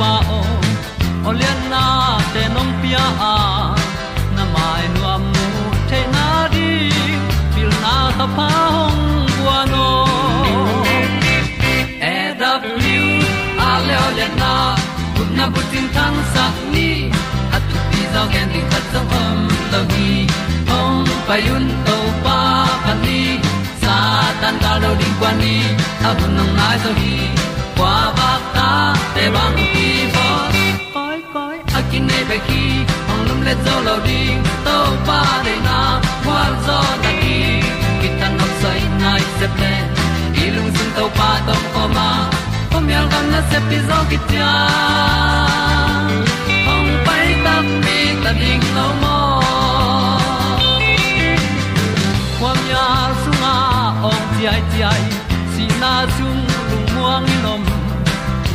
kem to o olian na te nong pia. A na mai nu amu te na di pil na ta pa hong bua no. E da blue a le olian na kun na bu tin tan sa ni. At tu pi zo gen di khat zo om lo gi hong pai un to pa pa ni. Sa tan ga lo di kwan ni. A bu nang mai so hi kwa ba ta te bang koi a kin nei pe ki ong lum le zo lo ding to pa de na kwa zo na ki tan nok sai nai se ple i lung sun to pa tom ko ma pom yal gam na se pi zo ki tia ong pai ta mi ta ding lo mo kwam ya sunga ong ti ai ti ai si na zum lung muang ni nom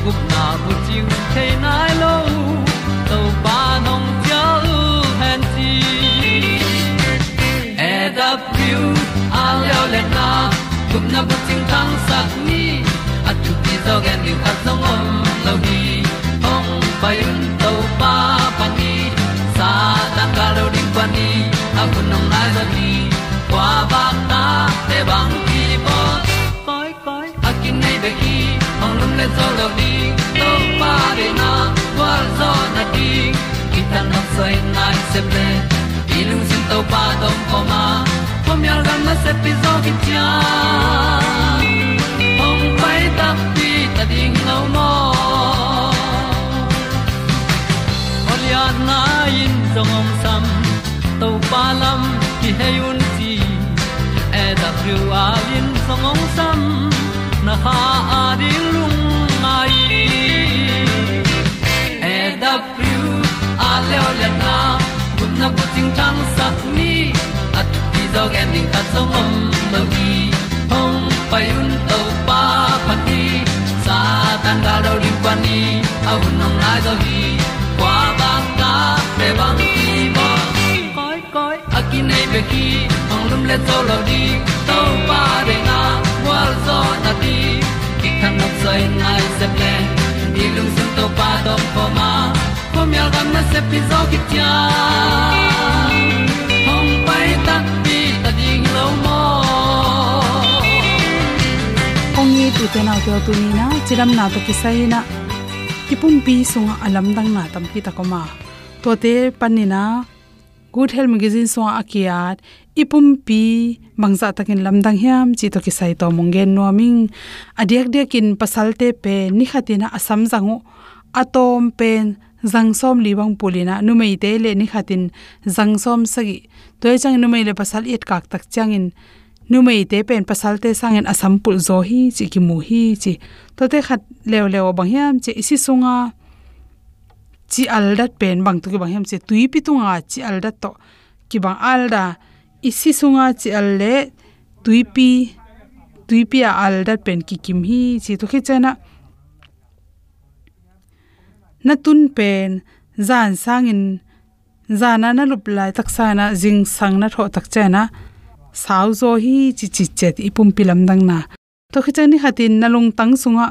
gup na bu chiu te nai lo to pa nong pia lu han ti e da pru a leo le na gup na bu chiu tang sat ni at tu ti zo gen ni at song om lo ni ong pai un to pa pa ni sa tan ga lo ding pa ni a bu nong lai za ni qua ba ta te bang ki bo koi koi a kin nei mong ki lum le zo lo di to pa de na kwa zo na di ki ta na sai nai se ple i lung sin to pa dong ko ma pom yal gam na se pi zo ki cha ong pai ta pi ta ding lo mo Olia na in zong om sam to pa lam ki hay un ti e da thru a in song om sam na ha a lung mai e da pru a le le na kun na ko ting tang sat ni at ti dog ending ta song om no gi hong pai un to pa pa ti sa tan ga do ri pa ni a un nong lai do gi kwa ba ta pe bang ki mo koi koi a ki nei pe ki hong lum le to lo di to pa de na wal zo na ti ki kan nok sai nai se ple ni lung sun to pa do po ma po mi al gam na se pi zo ki tia hong pai ta ti ta ding lo mo ong ni tu te nau te tu ni na chiram na to ki sai na ipum pi sunga alam dang na tam ki ta ko ma to te pan ni na good health magazine so akiat ipum pi mangza takin lamdang hiam, chi to ki sai to mongen nuaming. Adiak dia kin pasalte pe ni khatina asam zangu. Atom pen zangsom liwang pulina numei te le ni khatin zangsom sagi. Toy chang numei le pasal et kak tak changin. Numei te pen pasal te sangen asam pul zo hi, chi ki mu hi, chi to te khat lew lew bang hiam, chi isi sunga. Chi aldat pen bang tu ki bang hiam, chi tui pi tunga chi aldat to ki bang alda isi sunga chi al le pi tuipi pi a aldat pen ki kim hi chi to khi chana na tun pen zan sangin zana na lup lai tak sana jing sang na tho tak chana sau zo hi chi chi chet ipum pilam dang na to khe chani hatin na lung tang sunga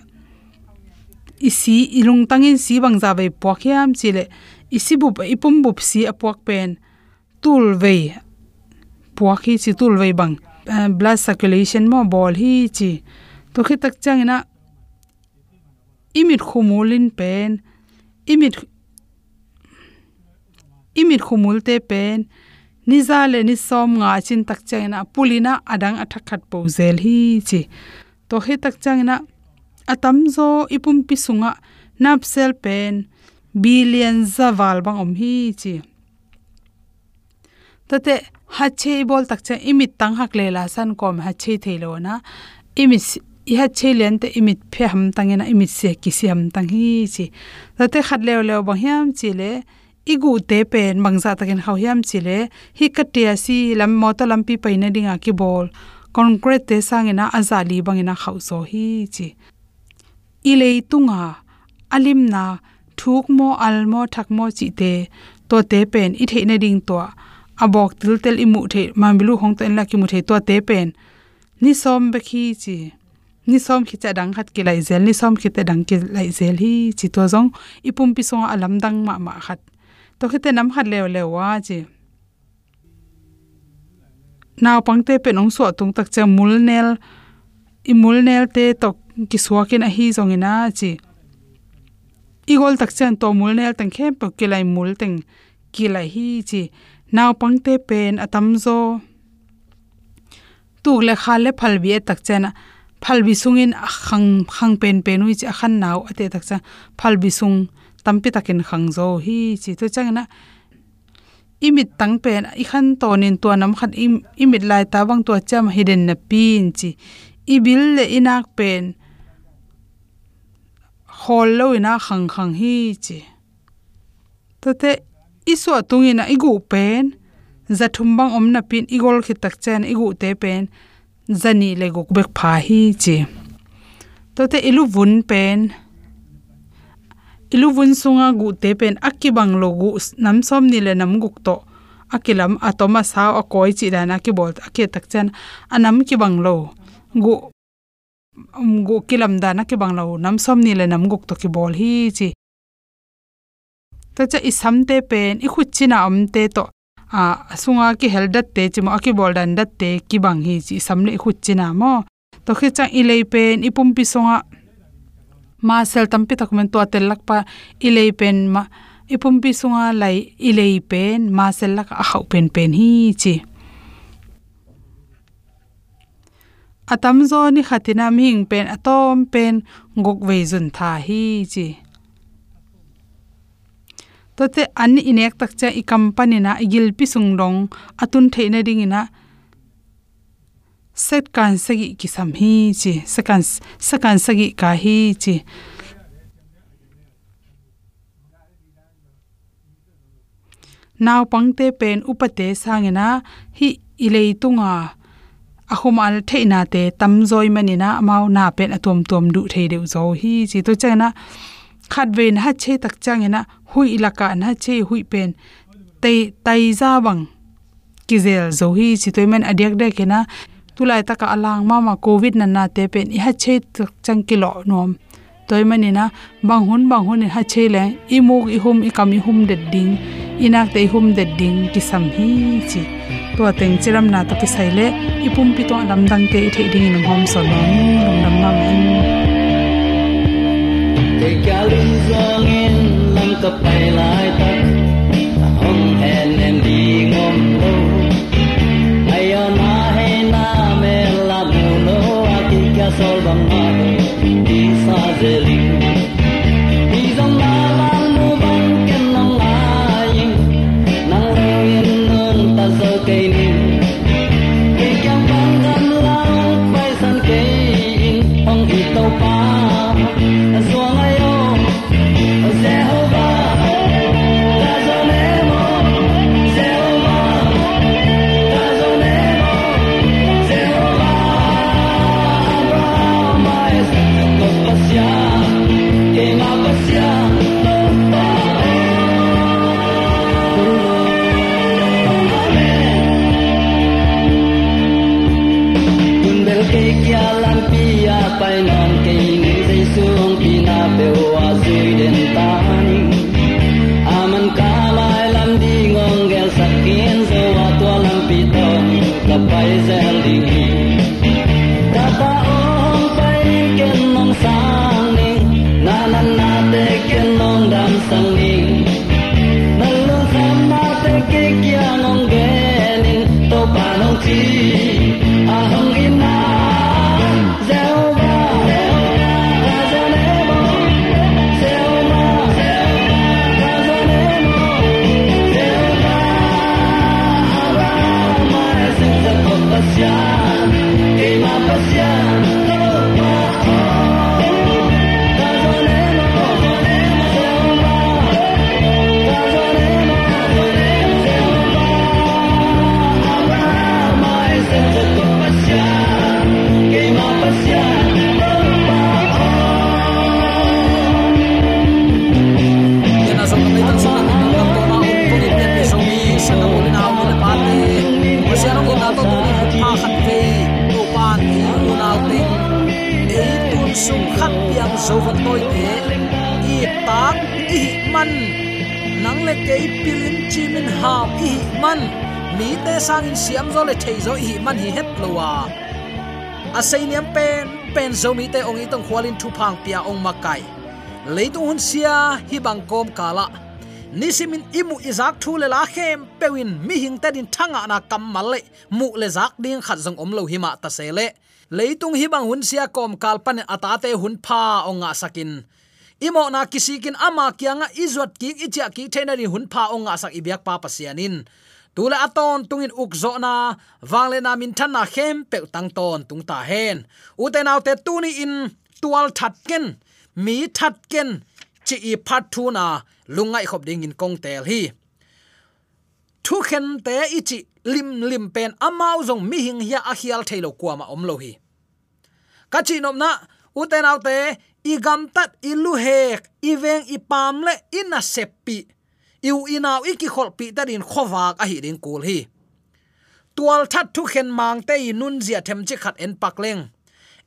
isi ilung tangin si bang za ve pokhiam chile isi bu ipum bup si apuak pen. Tul vei puakhi chi tul vei bang. Eh, blood circulation mo bol hi chi. To khi tak changina imit khumulin pen. Imit imit khumul te pen. Niza le ni som nga chin tak changina pulina adang athakhat po zel hi chi. To he tak changina atam zo ipum pi sunga nap sel pen. Billion zawal bang om hi chi. Tate ha che bol tak cha imit tang hak le la san kom ha che thelo na. Imit i ha che len te imit phe ham tangena imit se ki si ham tang hi chi. Tate khat le le bang hiam chi le, igu te pen mangza takin hau hiam chi le, hi katia si lam mo ta lam pi paina dinga ki bol. Concrete te sangena azali bangena khau so hi chi. Ilei tunga, alim na, thuk mo almo thak mo chi te, to te pen i theina ding to abok til tel imu the mamilu hong ten la ki mu the to te pen. Ni som be khi chi, ni som khi cha dang khat ki lai zel, ni som khi te dang ki lai zel hi chi to zong. Ipum pi song alam dang ma ma khat. To khite nam khat lew lew wa chi. Naw pangte pe nong so tung tak cha mulnel i mulnel te to ki suakin a hi zong ina chi. Igol tak chan to mulnel tang khem pe ki lai mul teng ki lai hi chi naw pangte pen atam zo. Tu le kha le phal bi tak chana phal bi sungin khang khang pen pen ui chi khan naw ate tak cha. Phal bi sung tampi takin khang zo hi chi to chang na. Imit tang pen, i khan tonin to nam im, imit lai ta wang to cham hidden na pin chi. I bil le inak pen. Hol lo ina khang khang hi chi. To te isu atungina igu pen. Zathum bang omna pin igol khitak chen igu te pen. Zani le guk bek pha hi chi. To te ilu vun pen. Ilu vun sunga gu te pen. Akibang lo gu nam som ni le nam guk to. Akilam atoma sa a koi chi da na ki bol ake tak chen anam ki bang lo. Gu gu kilam da na ki bang lo. Nam som ni le nam guk to ki bol hi chi ta cha isam te pen, i khut china am te to, a, sunga ki heldat te, chimo aki bol dan dat te, ki bang hi chi samle khut china mo. To khe cha ilei pen ipum pi songa, ma sel tam tampi takmen to tel lakpa ilei pen ma ipum pi sunga lai ilei pen, ma sel lak a hau pen pen hi chi. Atam zo ni khatina ming pen, atom pen gok ve zun tha hi chi to te an inek tak cha i company na igil pi sung dong atun theina ding ina set kan sagi ki sam hi chi sakan sakan sagi ka hi chi. Naw pangte pen upate sangena, hi ilei tunga. Ahum al theina te tamzoi manina, mau na pen atom tom du thei deu zo hi chi. To chena khat ven ha che tak changena hui ilaka na che hui pen te tai za bang kizel zo hi chi toy men adiak de kena tulai taka alang mama covid na na te pen i ha che tak chang kilo nom toy manina bang hun bang hun ha che le, i mu i hum, i kam, i hum de ding. Inak te hum de ding, ki sam hi chi. To teng chiram na to ki sai le, i pum pi to lam dang te i the ding in hom so nom long nam ma men te kalin zong in lam ka pai lai ta hong en en di ngom lo ayo na he na me la mu no a ki ka sol bang ma di sa nang le ke pilin chimin ha i man mi te sang in siam zo le thei zo i man hi het lowa a à, sei niam pen pen zo mi te ong i tong khwalin thu phang pia ong makai leitu hun sia hi bang kom kala nisimin imu izak thu le la khem pewin mi hing ta din thanga na kamal le mu le zak ding khat jong om lo hi ma à ta se le leitung hi bang hun sia kom kal pan ata te hun pha onga sakin imo na kisikin ama kianga izwat ki icha ki thenari hun pha onga sak ibyak pa pasianin. Tula aton tungin ukzo na, wangle na min than na khem pe tang ton tung ta hen. Uten autte tuni in tual that ken, mi that ken, chi i phat thu na lungai khop ding in kong tel hi. Thu khen te ichi lim lim pen amau zong mi hing ya a hial thailo kwa ma om lo hi. Ka chi nom na uten autte igam gam tat ilu hek, iveng veng le ina seppi. Iu inaw iki khol pi ta din khowak a hi ding kul hi. Tual that thu khen mang te i nun zia them chi khat en pakleng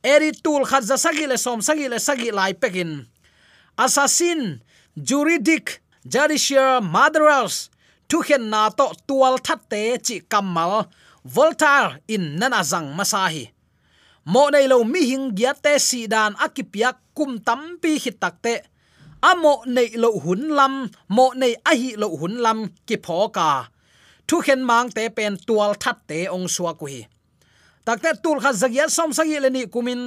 eri tul khat za sagi le som sagi le sagi lai pekin. Assassin, juridic, judicial, murderers, thu khen na to tual that te chi kamal. Voltaire in nana zang masahi mo nei lo mi hing gya te si dan akipia kum tam pi hit takte amo nei lo hun lam, mo nei a hi lo hun lam ki phoka thu khen mang te pen tual that te ong suwa ku hi. Takte tul kha zagya som sagi le ni kumin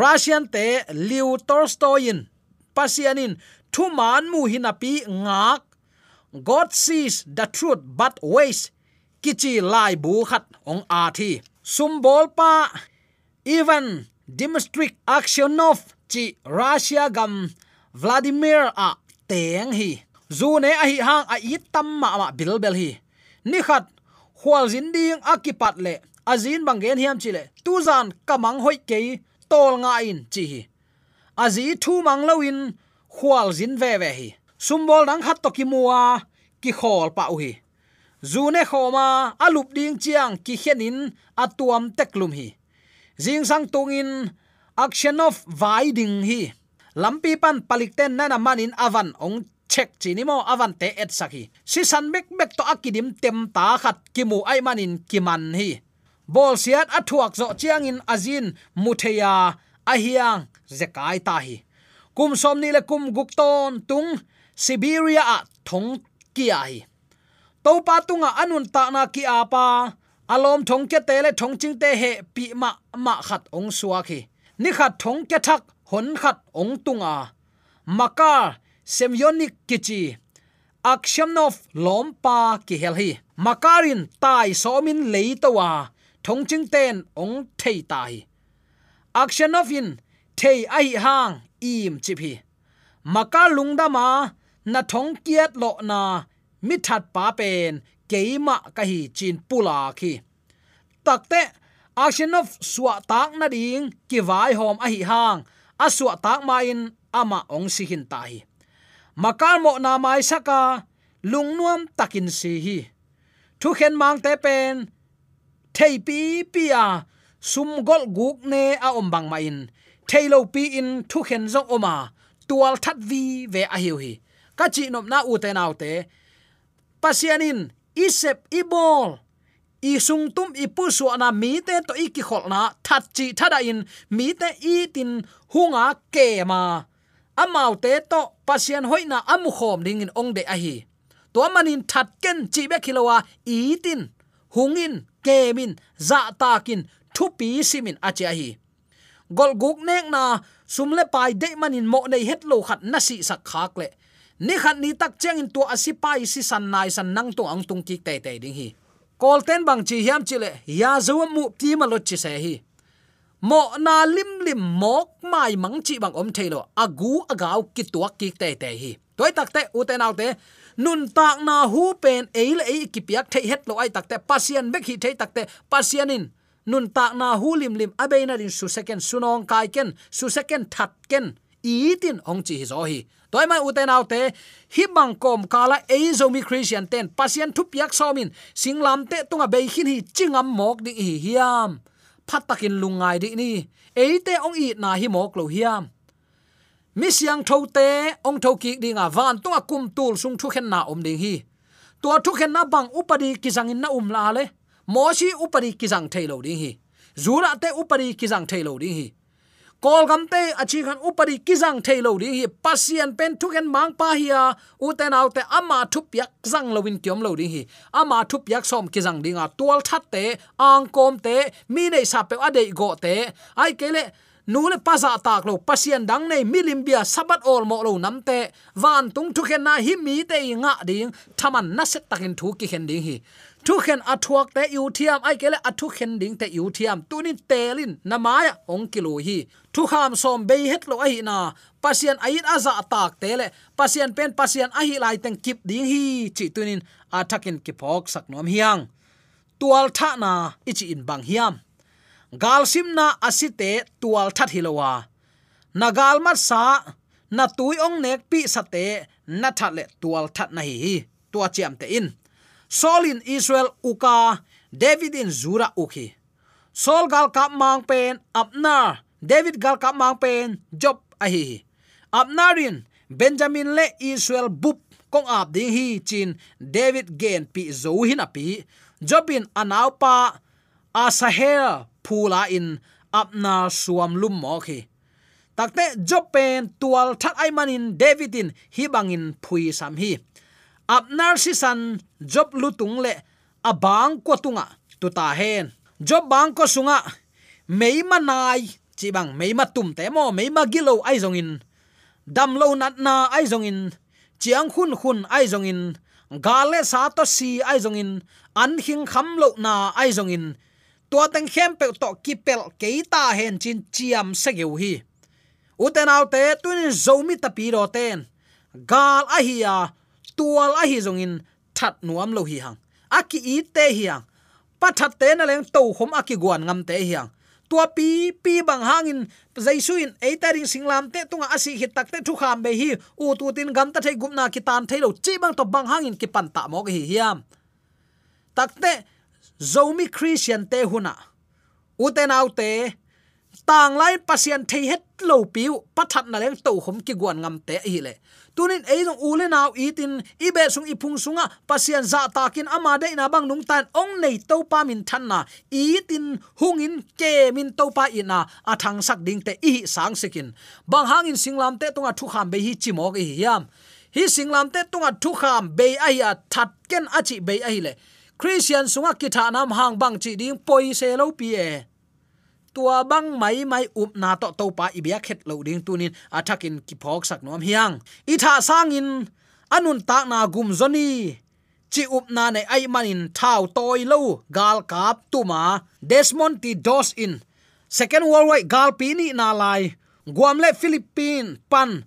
russian te liu tolstoyin, pasianin, thu man mu hinapi ngak, god sees the truth but ways kichi lai bu khat ong a thi. Sumbol pa even dimitri aksionov chi russia gam vladimir à, a teng hi zu ne a à hi hang à a i tam ma ma bil bel hi ni khat khwal zin ding akipat le azin bangen hiam chile tu zan kamang hoi ke tol nga in chi hi azi thu mang lawin khwal zin ve ve hi sumbol dang khat to ki muwa ki khol pa u hi zune khoma alup ding chiang ki khenin atuam teklum hi jing sang tungin action of viding hi. Lampi pan palikten nana manin avan, ong check chini mo avan te et saki si san bek bek to akidim tem ta khat kimu ai manin kiman hi. Bol siat athuak zo chiang in azin mutheya ahiang zekai ta hi. Kum som ni le kum gukton tung siberia a thong kia hi. To pa tunga anun ta na ki apa alom thong ke te le thong ching te he pi ma ma khat ong suwa khi. Ni khat thong ke thak, hon khat ong tunga maka semyonic kichi akshamnov lompa ki hel hi. Makarin tai somin leitowa thongching ten ong thei tai akshanovin thei ai hang im chipi lungda ma na thong kiat lo na. Mi that pa pen keima ka hi chin pula khi. Takte akshanov suwa tak na ding, ki vai hom a hi hang. Aswa tak ma in ama ong si hin tai makal mo na mai saka lungnuam takin si hi. Thu khen mang te pen, thei pi pia sum gol guk ne a om bang ma in. Thailo pi in thu khen zo oma, tual that vi ve a hiu hi. Ka chi nop na u te nau te, pasianin isep ibol. I sung tum i pu su na mi te to i ki khol na that chi thada in mi te i tin hunga ke ma amau te to pasian hoina amu khom ding in ong de a hi to manin that ken chi be khilowa i tin hungin, kemin za takin thu pi simin a cha hi gol guk nek na sumle pai de manin mo nei het lo khat na si sak khak le ni khat ni tak cheng in tu asipai si san nai san nang tu ang tung ki te te ding hi. Kol ten bang chi hiam chile ya zo mu ti ma lo chi se hi. Mo na lim lim mok mai mang chi bang om thailo agu agaw ki tuak ki te te hi. Toy tak te, u te nau te, nun tak na hu pen e le e ki piak the het lo ai tak te, pasian bek hi the tak te pasianin nun tak na hu lim lim abeina din su second sunong kai ken, su second that ken itin ong à chi zo hi. Toy mai uten autte hi bang kom kala e zo mi christian ten pasien thu piak somin singlam te tunga be hin hi chingam mok ding hi hiam. Phatakin lungai di ni. Eite ong i na hi mok lo hiam. Mi siang tho te ong tho ki dinga van tunga à kum tul sung thu khen na om ding hi. To thu khen na bang upadi ki in na um la le. Mo si upadi kisang thailo ding hi. Zura te upadi kisang thailo ding hi kol gam te achi khan upari kizang thailo ding hi pasien pen thuken mang pa hiya uten autte ama thup yak zang lowin tiom lo ding hi. Ama thup yak som kizang dinga tual that te, ang kom te, mi nei sa pe ade go te. Ai kele nule paza tak lo, pasien dang nei milim bia sabat ol mo lo namte van tung thu khen na hi mi te nga ding, thaman na set takin thu ki khen ding hi thu khen athuak te yu thiam ai kele athu khen ding te yu thiam tunin telin. Namaya ong kilo hi. Thu kham som be het lo ai na. Pasien ait aza tak tele pasien pen pasien a hi lai teng kip ding hi. Chi tunin athakin ki phok sak nom hiang. Tual tha na ichi in bang hiam. Gal sim na asite tual that hilowa. Na gal mat sa, na tui ong nek pi sate na that le tual that na hi. Tua chiam te in solin israel uka david in zura ukhi sol gal kap mang pen, Abner. David gal kap mang pen, job ahi. hi abnarin benjamin le israel bup kong ap ding hi chin david gen pi zo hin api jobin anaw pa asahel phula in apna suam lum mo khi. Takte jopen tual thak ai manin davidin hi bangin phui sam hi apnar si san job lutung le abang ko tunga tu ta hen. Job bang ko sunga, mei manai chi bang mei ma tum te mo, mei ma gilo ai zong in dam lo nat na ai zong in chiang khun khun ai zong in gale sa to si ai zong in an hing kham lo na ai zong in tua teng khem pe to ki pel ke ta hen chin chiam se geu hi. Uten autte te, tuin zomi ta ro ten. Gal a hi tual a hi zong in that nuam lo hi hang. Aki i te hiang pathat te na leng to khom aki guan ngam te hiang tua pi pi bang hangin jaisuin eitaring singlam te tunga asi hit tak te thu kham be hi u tu tin gam ta thei gumna ki tan thei lo chi bang to bang hangin ki pan ta mo hi hiam. Takte zomi christian te huna. Uten autte tang lai pasien thei het lo piu pathat na leng to hom ki guan ngam te hi le. Tunin eidong ule naw itin ibe sung ipung sunga pasien za takin ama de na bang nung tan ong nei to pa min than na. Itin hungin ke min to pa ina athang sak ding te i sang sekin bang hangin singlam te tunga thu kham be hi chimok hi yam hi singlam te tunga thu kham be a ya that ken achi be a hi le. Christian sunga kitha nam hang bang chi ding poi se lo pi e tua bang mai mai up na to to pa ibia khet lo ding tunin athakin ki phok sak nom hiang. I tha sangin anun ta na gum zoni. Chi up na ne ai manin thau toy lo, gal kap tuma. Desmond ti dos in. Second world war, gal pi ni na lai. Guam le philippine, pan.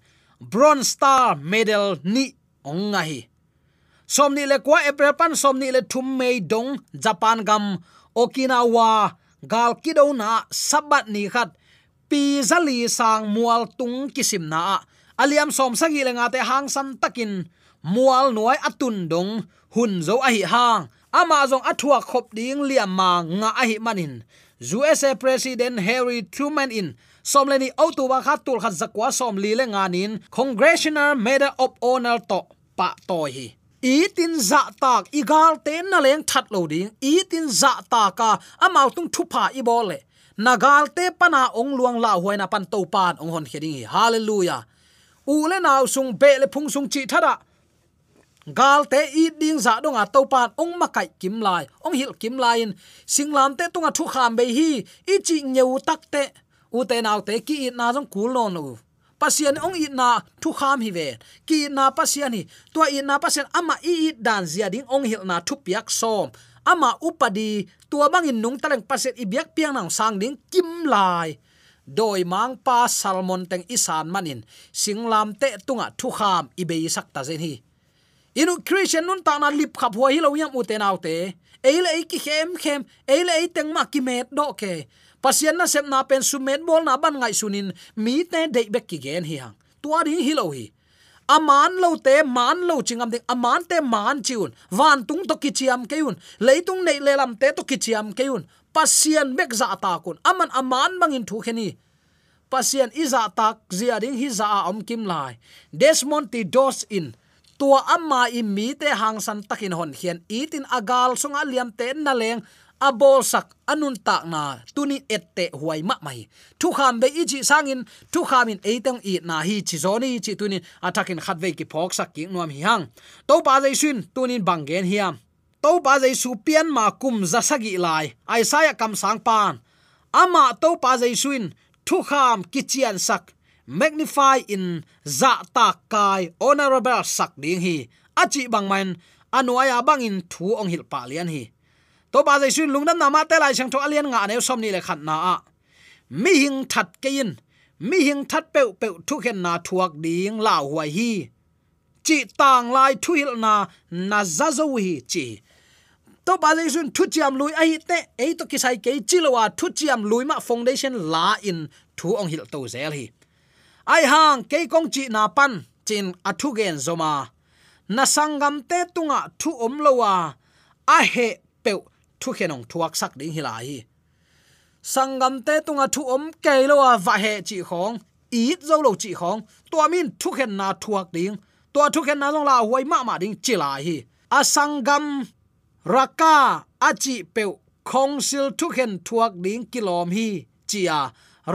Bronze star medal ni ong hi. Somni le kwa april pan somni le thum mei dong, japan gam, okinawa gal kido na sabat ni khat. Pi zali sang mual tung kisim na. Aliam som sagi lenga te hang san takin. Mual noi atun dong, hun zo a hi hang. Ama zong athua khop ding liam ma nga a hi manin USA President Harry Truman in. Somleni autuwa khatul khat zakwa som li lenga nganin Congressional Medal of Honor to pa to hi i tin dạ za tak igal ten na leng that lo ding i tin za ta ka amau à tung thu pha i bol le nagal te pana ong luang la huaina pan to pan ong hon heding hi hallelujah. U le naw sung be le phung sung chi thada gal te i ding za dong a to pan ong ma kai kim lai ong hil kim lai in. Singlam te tunga thu kham be hi i chi nyeu tak te u te naw te ki na jong kul no no pasian ong i na thu kham hi ve. Ki na pasian hi. To i na pasian ama i i dan zia ding ong hil na thu piak som. Ama upadi, tua bangin nung taleng paset i biak piang nang sang ding kim lai. Doi mang pa salmon teng isan manin. Singlam te tunga thu kham i be sak ta zen hi. Inu christian nun ta na lip khap huwa hi lo yam u te nau te. Eile ki khem khem. Eile teng ma ki met do ke pasian na sep na pen sumet bol na ban ngai sunin, mi te dei bek ki gen hi hang. Tua ding hi lo hi. Aman lo te, man lo chingam ding, aman te man chiun. Van tung to kichiam keun leitung nei lelam te to kichiam keun pasian bek za ta kun. Aman aman mangin thu kheni. Pasian iza tak zia ding hi za om kim lai. Desmond ti dos in. Tua amma i mi te hang san takin hon hian itin agal sunga liam te na leng abol sak anun tak na tuni ette huai ma mai. Thu kham be ichi sangin thu khamin eiteng i na hi chi zoni chi tunin atakin khatve ki phok sak ki nuam hi hang. To pa jai shin tunin bangen hiam to pa jai su pian ma kum za sagi lai, ai saya kam sang pan. Ama to pa jai suin thu kham kichian sak. Magnify in za ta kai honorable sak ding hi. Achi bangman anuaya bangin thu ong hil pa lian hi to ba jai sun lungnam nama te lai sang tho alian nga ne som ni le khat na a mi hing that ke in mi hing that pe pe thu khen na thuak ding la huai hi. Chi tang lai thu hil na na za zo hi chi to ba jai suin thu chiam lui ai te e to kisai ke chi lo wa à, thu chiam lui ma foundation la in, thu ong hil to zel hi. Ai hang ke kong chi na pan chin athu gen zoma na sangam te tunga thu om lo wa a he pe thu khenong thuak sak ding hilai hi. Sangam te tunga thu om ke lo wa va he chi khong. Ít zo lo chi khong. To min thu khen na thuak ding. To thu khen na long la huai ma ma ding chi lai hi. A sangam raka achi pe khong sil thu khen thuak ding kilom hi chia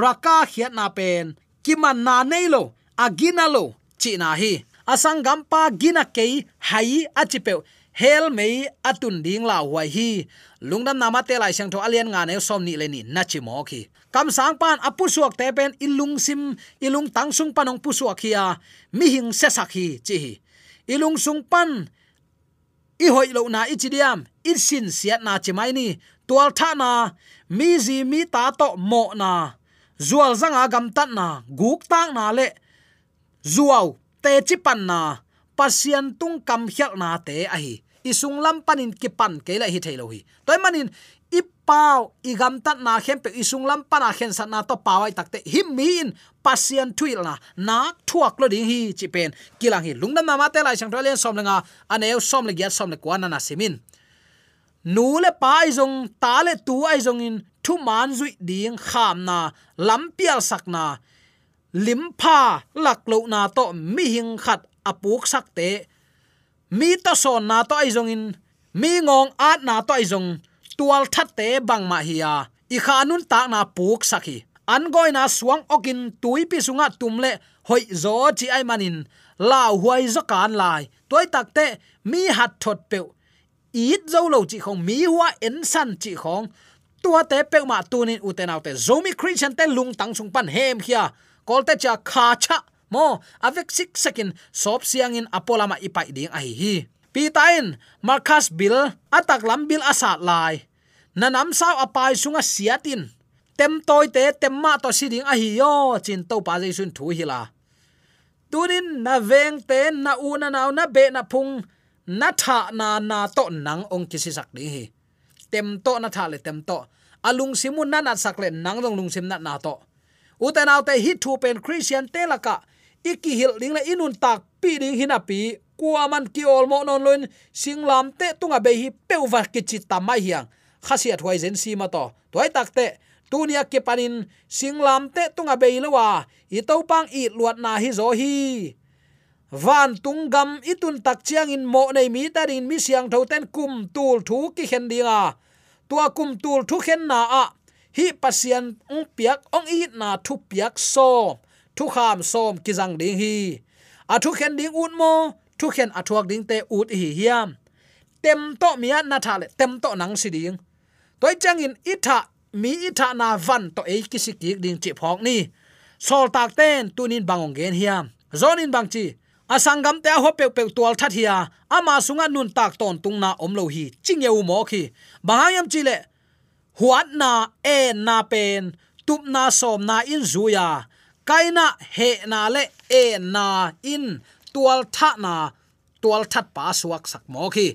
raka khiat na pen. Kiman na nei lo. Agina lo chi na hi. Asang pa gina ke hai achi pe hel mei atun ding la huai hi lungdam nama te lai sang tho alian nga ne som ni le ni, na chi mo khi. Kam sang pan apu suak te pen ilung sim, ilung tang sung panong pu suak hiya mi hing se sak hi, chi hi. Ilung sung pan, i hoi lo na i chidiam i sin siat na chi mai ni. Tual tha na, mi zi mi ta to mo na. Zual zanga gam tat na, guk tang na le. Zuaw te chi pan na. Pasian tung kam hial na te a hi isung lam panin ki pan ke la hi thailo hi. Toy manin, i pau, i gam tat na khem pe isung lam pana khen sa na to pawai takte him mi in pasian thuil na. Na thuak lo ding hi, chi pen. Kilang hi lungnam na ma te lai sang thalen som lenga. Aneu som le gyat som le kwana na simin nu le pa zong, ta le tu ai zong in, thu man zui ding kham na. Lampial sak na. Lim pha lak lo na to mi hing khat apuk sak te mi to son na to ai in. Mi ngong at na to ai zong. Tual that te bang ma hiya i khanun ta na puk sakhi an goi na suang okin tui pi sunga tumle hoi zo chi ai manin lao huai zo kan lai. Toy takte mi hat thot pe ít dấu lâu chỉ không mi hoa en san chỉ không tua te pe ma tunin uten autte zomi christian te lung tang sung pan hem khia. Kolte cha kha cha mo, avek sik second sop siang in apolama ipai ding ai hi. Pi tain bil, atak lam bil asat lai. Nanam sao apai sunga siatin. Tem toy te, tem ma to siding a hi yo, chin to pa jai sun thu hi la. Tunin na veng te, na u na naw na be na phung, na tha na na to nang ong kisi sak ding hi. Tem to na tha le tem to. Alung simun na na sak le nang dong lung sim na na to. Uten autte hi thu pen christian te laka iki hil ding la inun tak pi ding hina pi. Kuaman ki ol mo non loin singlam te tunga be hi peuwa ki chi tamai hiang. Khasiat huai zen si ma to. Toy tak te, tunia ke panin singlam te tunga be lowa i to pang i luat na hi zo hi. Van tunggam itun tak chiang in mo nei mi ta rin mi siang tho ten kum tul thu ki khen dinga tua kum tul thu khen na a. Hi pasian ong piak ong i na thu piak so thu kham som kizang ding hi. A thu khen ding ut mo, thu khen a thuak ding te ut hi hiam. Tem to mia na tha le, tem to nang si ding. Toy chang in itha mi itha na van to e ki ki ding chi phok ni. Sol tak ten tunin bangong gen hiam. Zonin bang chi asangam te ho pe pe tual that hiya. Ama sunga nun tak ton tung na om lo hi chingeu mo khi. Bahayam chi le, huat na e na pen, tup na som na in zuya kaina he na le e na in tual tha na tual that pa suak sak mo khi.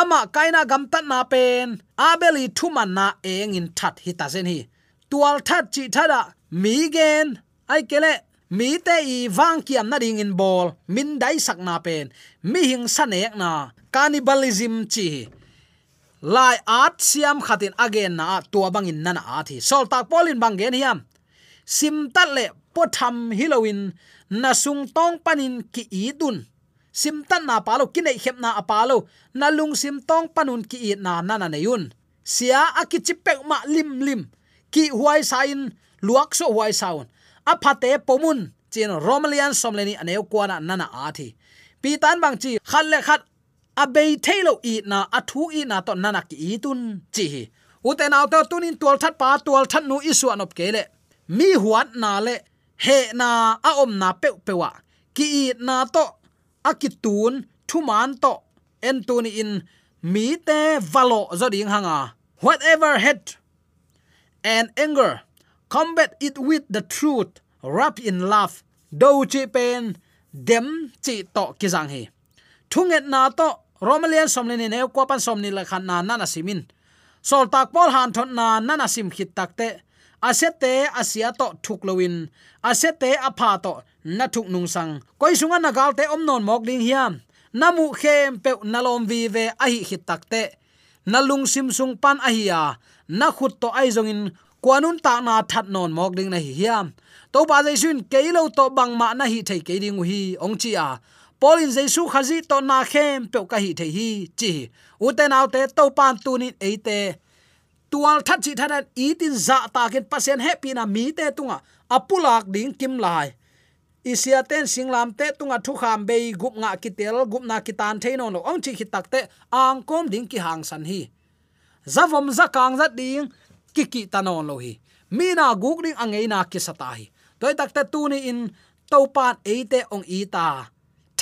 Ama kaina gam tat na pen abeli thu man na eng in that hi ta zen hi. Tual that chi thada mi gen, ai kele mi te i wang kiam na ding in bol min dai sak na pen, mi hing sanek na cannibalism chi lai art siam khatin again na tua bangin nana athi thi. Sol tak polin bang gen hiam. Sim tat le potham hilowin na sung tong panin ki idun sim tan na palo kinai khep na apalo na lung sim tong panun ki i na na na neyun sia akichipek ma lim lim, ki huai sain, luak so huai saun. A phate pomun, chin romalian somleni aneu kwana nana athi pi tan bang chi khat le khat, a bei thailo i na, a thu i na to nana ki tun, chi uten auto tunin tual that pa, tual that nu isu anop kele mi huat na le he na a om na pe pewa ki na to akitun thuman to en tuni in mi te valo zo ding hanga whatever hate and anger combat it with the truth wrap in love do chi pen dem chi to ki jang hi thunget na to romalian somni ne ko pan somni la khan na na simin sol tak pol han thon na na na sim khit takte asete asia to thuklowin. Asete apha to na thuk nung sang koi sunga na galte om non mok ding hiam. Namu khem pe nalom vi ve ahi hi hit takte nalung sim sung pan ahia na khut to ai zong in kwanun ta na that non mok ding na hi hiam. To ba jai sun keilo to bang ma na hi thei ke ding hi. Ong chi a polin jesu khazi to na khem pe ka hi thei hi. Chi. Uten autte to pan tunin eite tual that chi that itin za dạ ta ken pasien happy na mi te tunga à. apulak ding kim lai. Isia ten singlam te tunga à, thu kham be gup nga kitel gup na kitan theino no ong chi khitak te ang kom ding ki hang san hi. Zavom zakang za ding ki ki tanon lo hi. Mi na guk ding angei na ki sata hi. Toy tak te tu ni in topan eite ong ita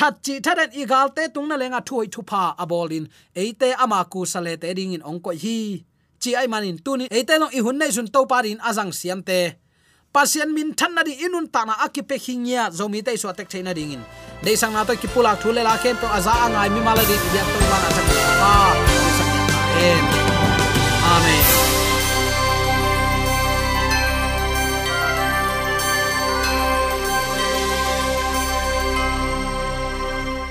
that chi thatan igal te tung na lenga thui thu pha abolin eite ama ku sale te ding in ong ko hi chi ai manin tuni eite long i hun nei sun to parin azang siam te. Pasien min than na di inun ta na akipe khingya zomi te so tek theina ding in. Dei sang na to ki pulak thule la khem to aza angai mi maladi ya to ma na chak pa amen amen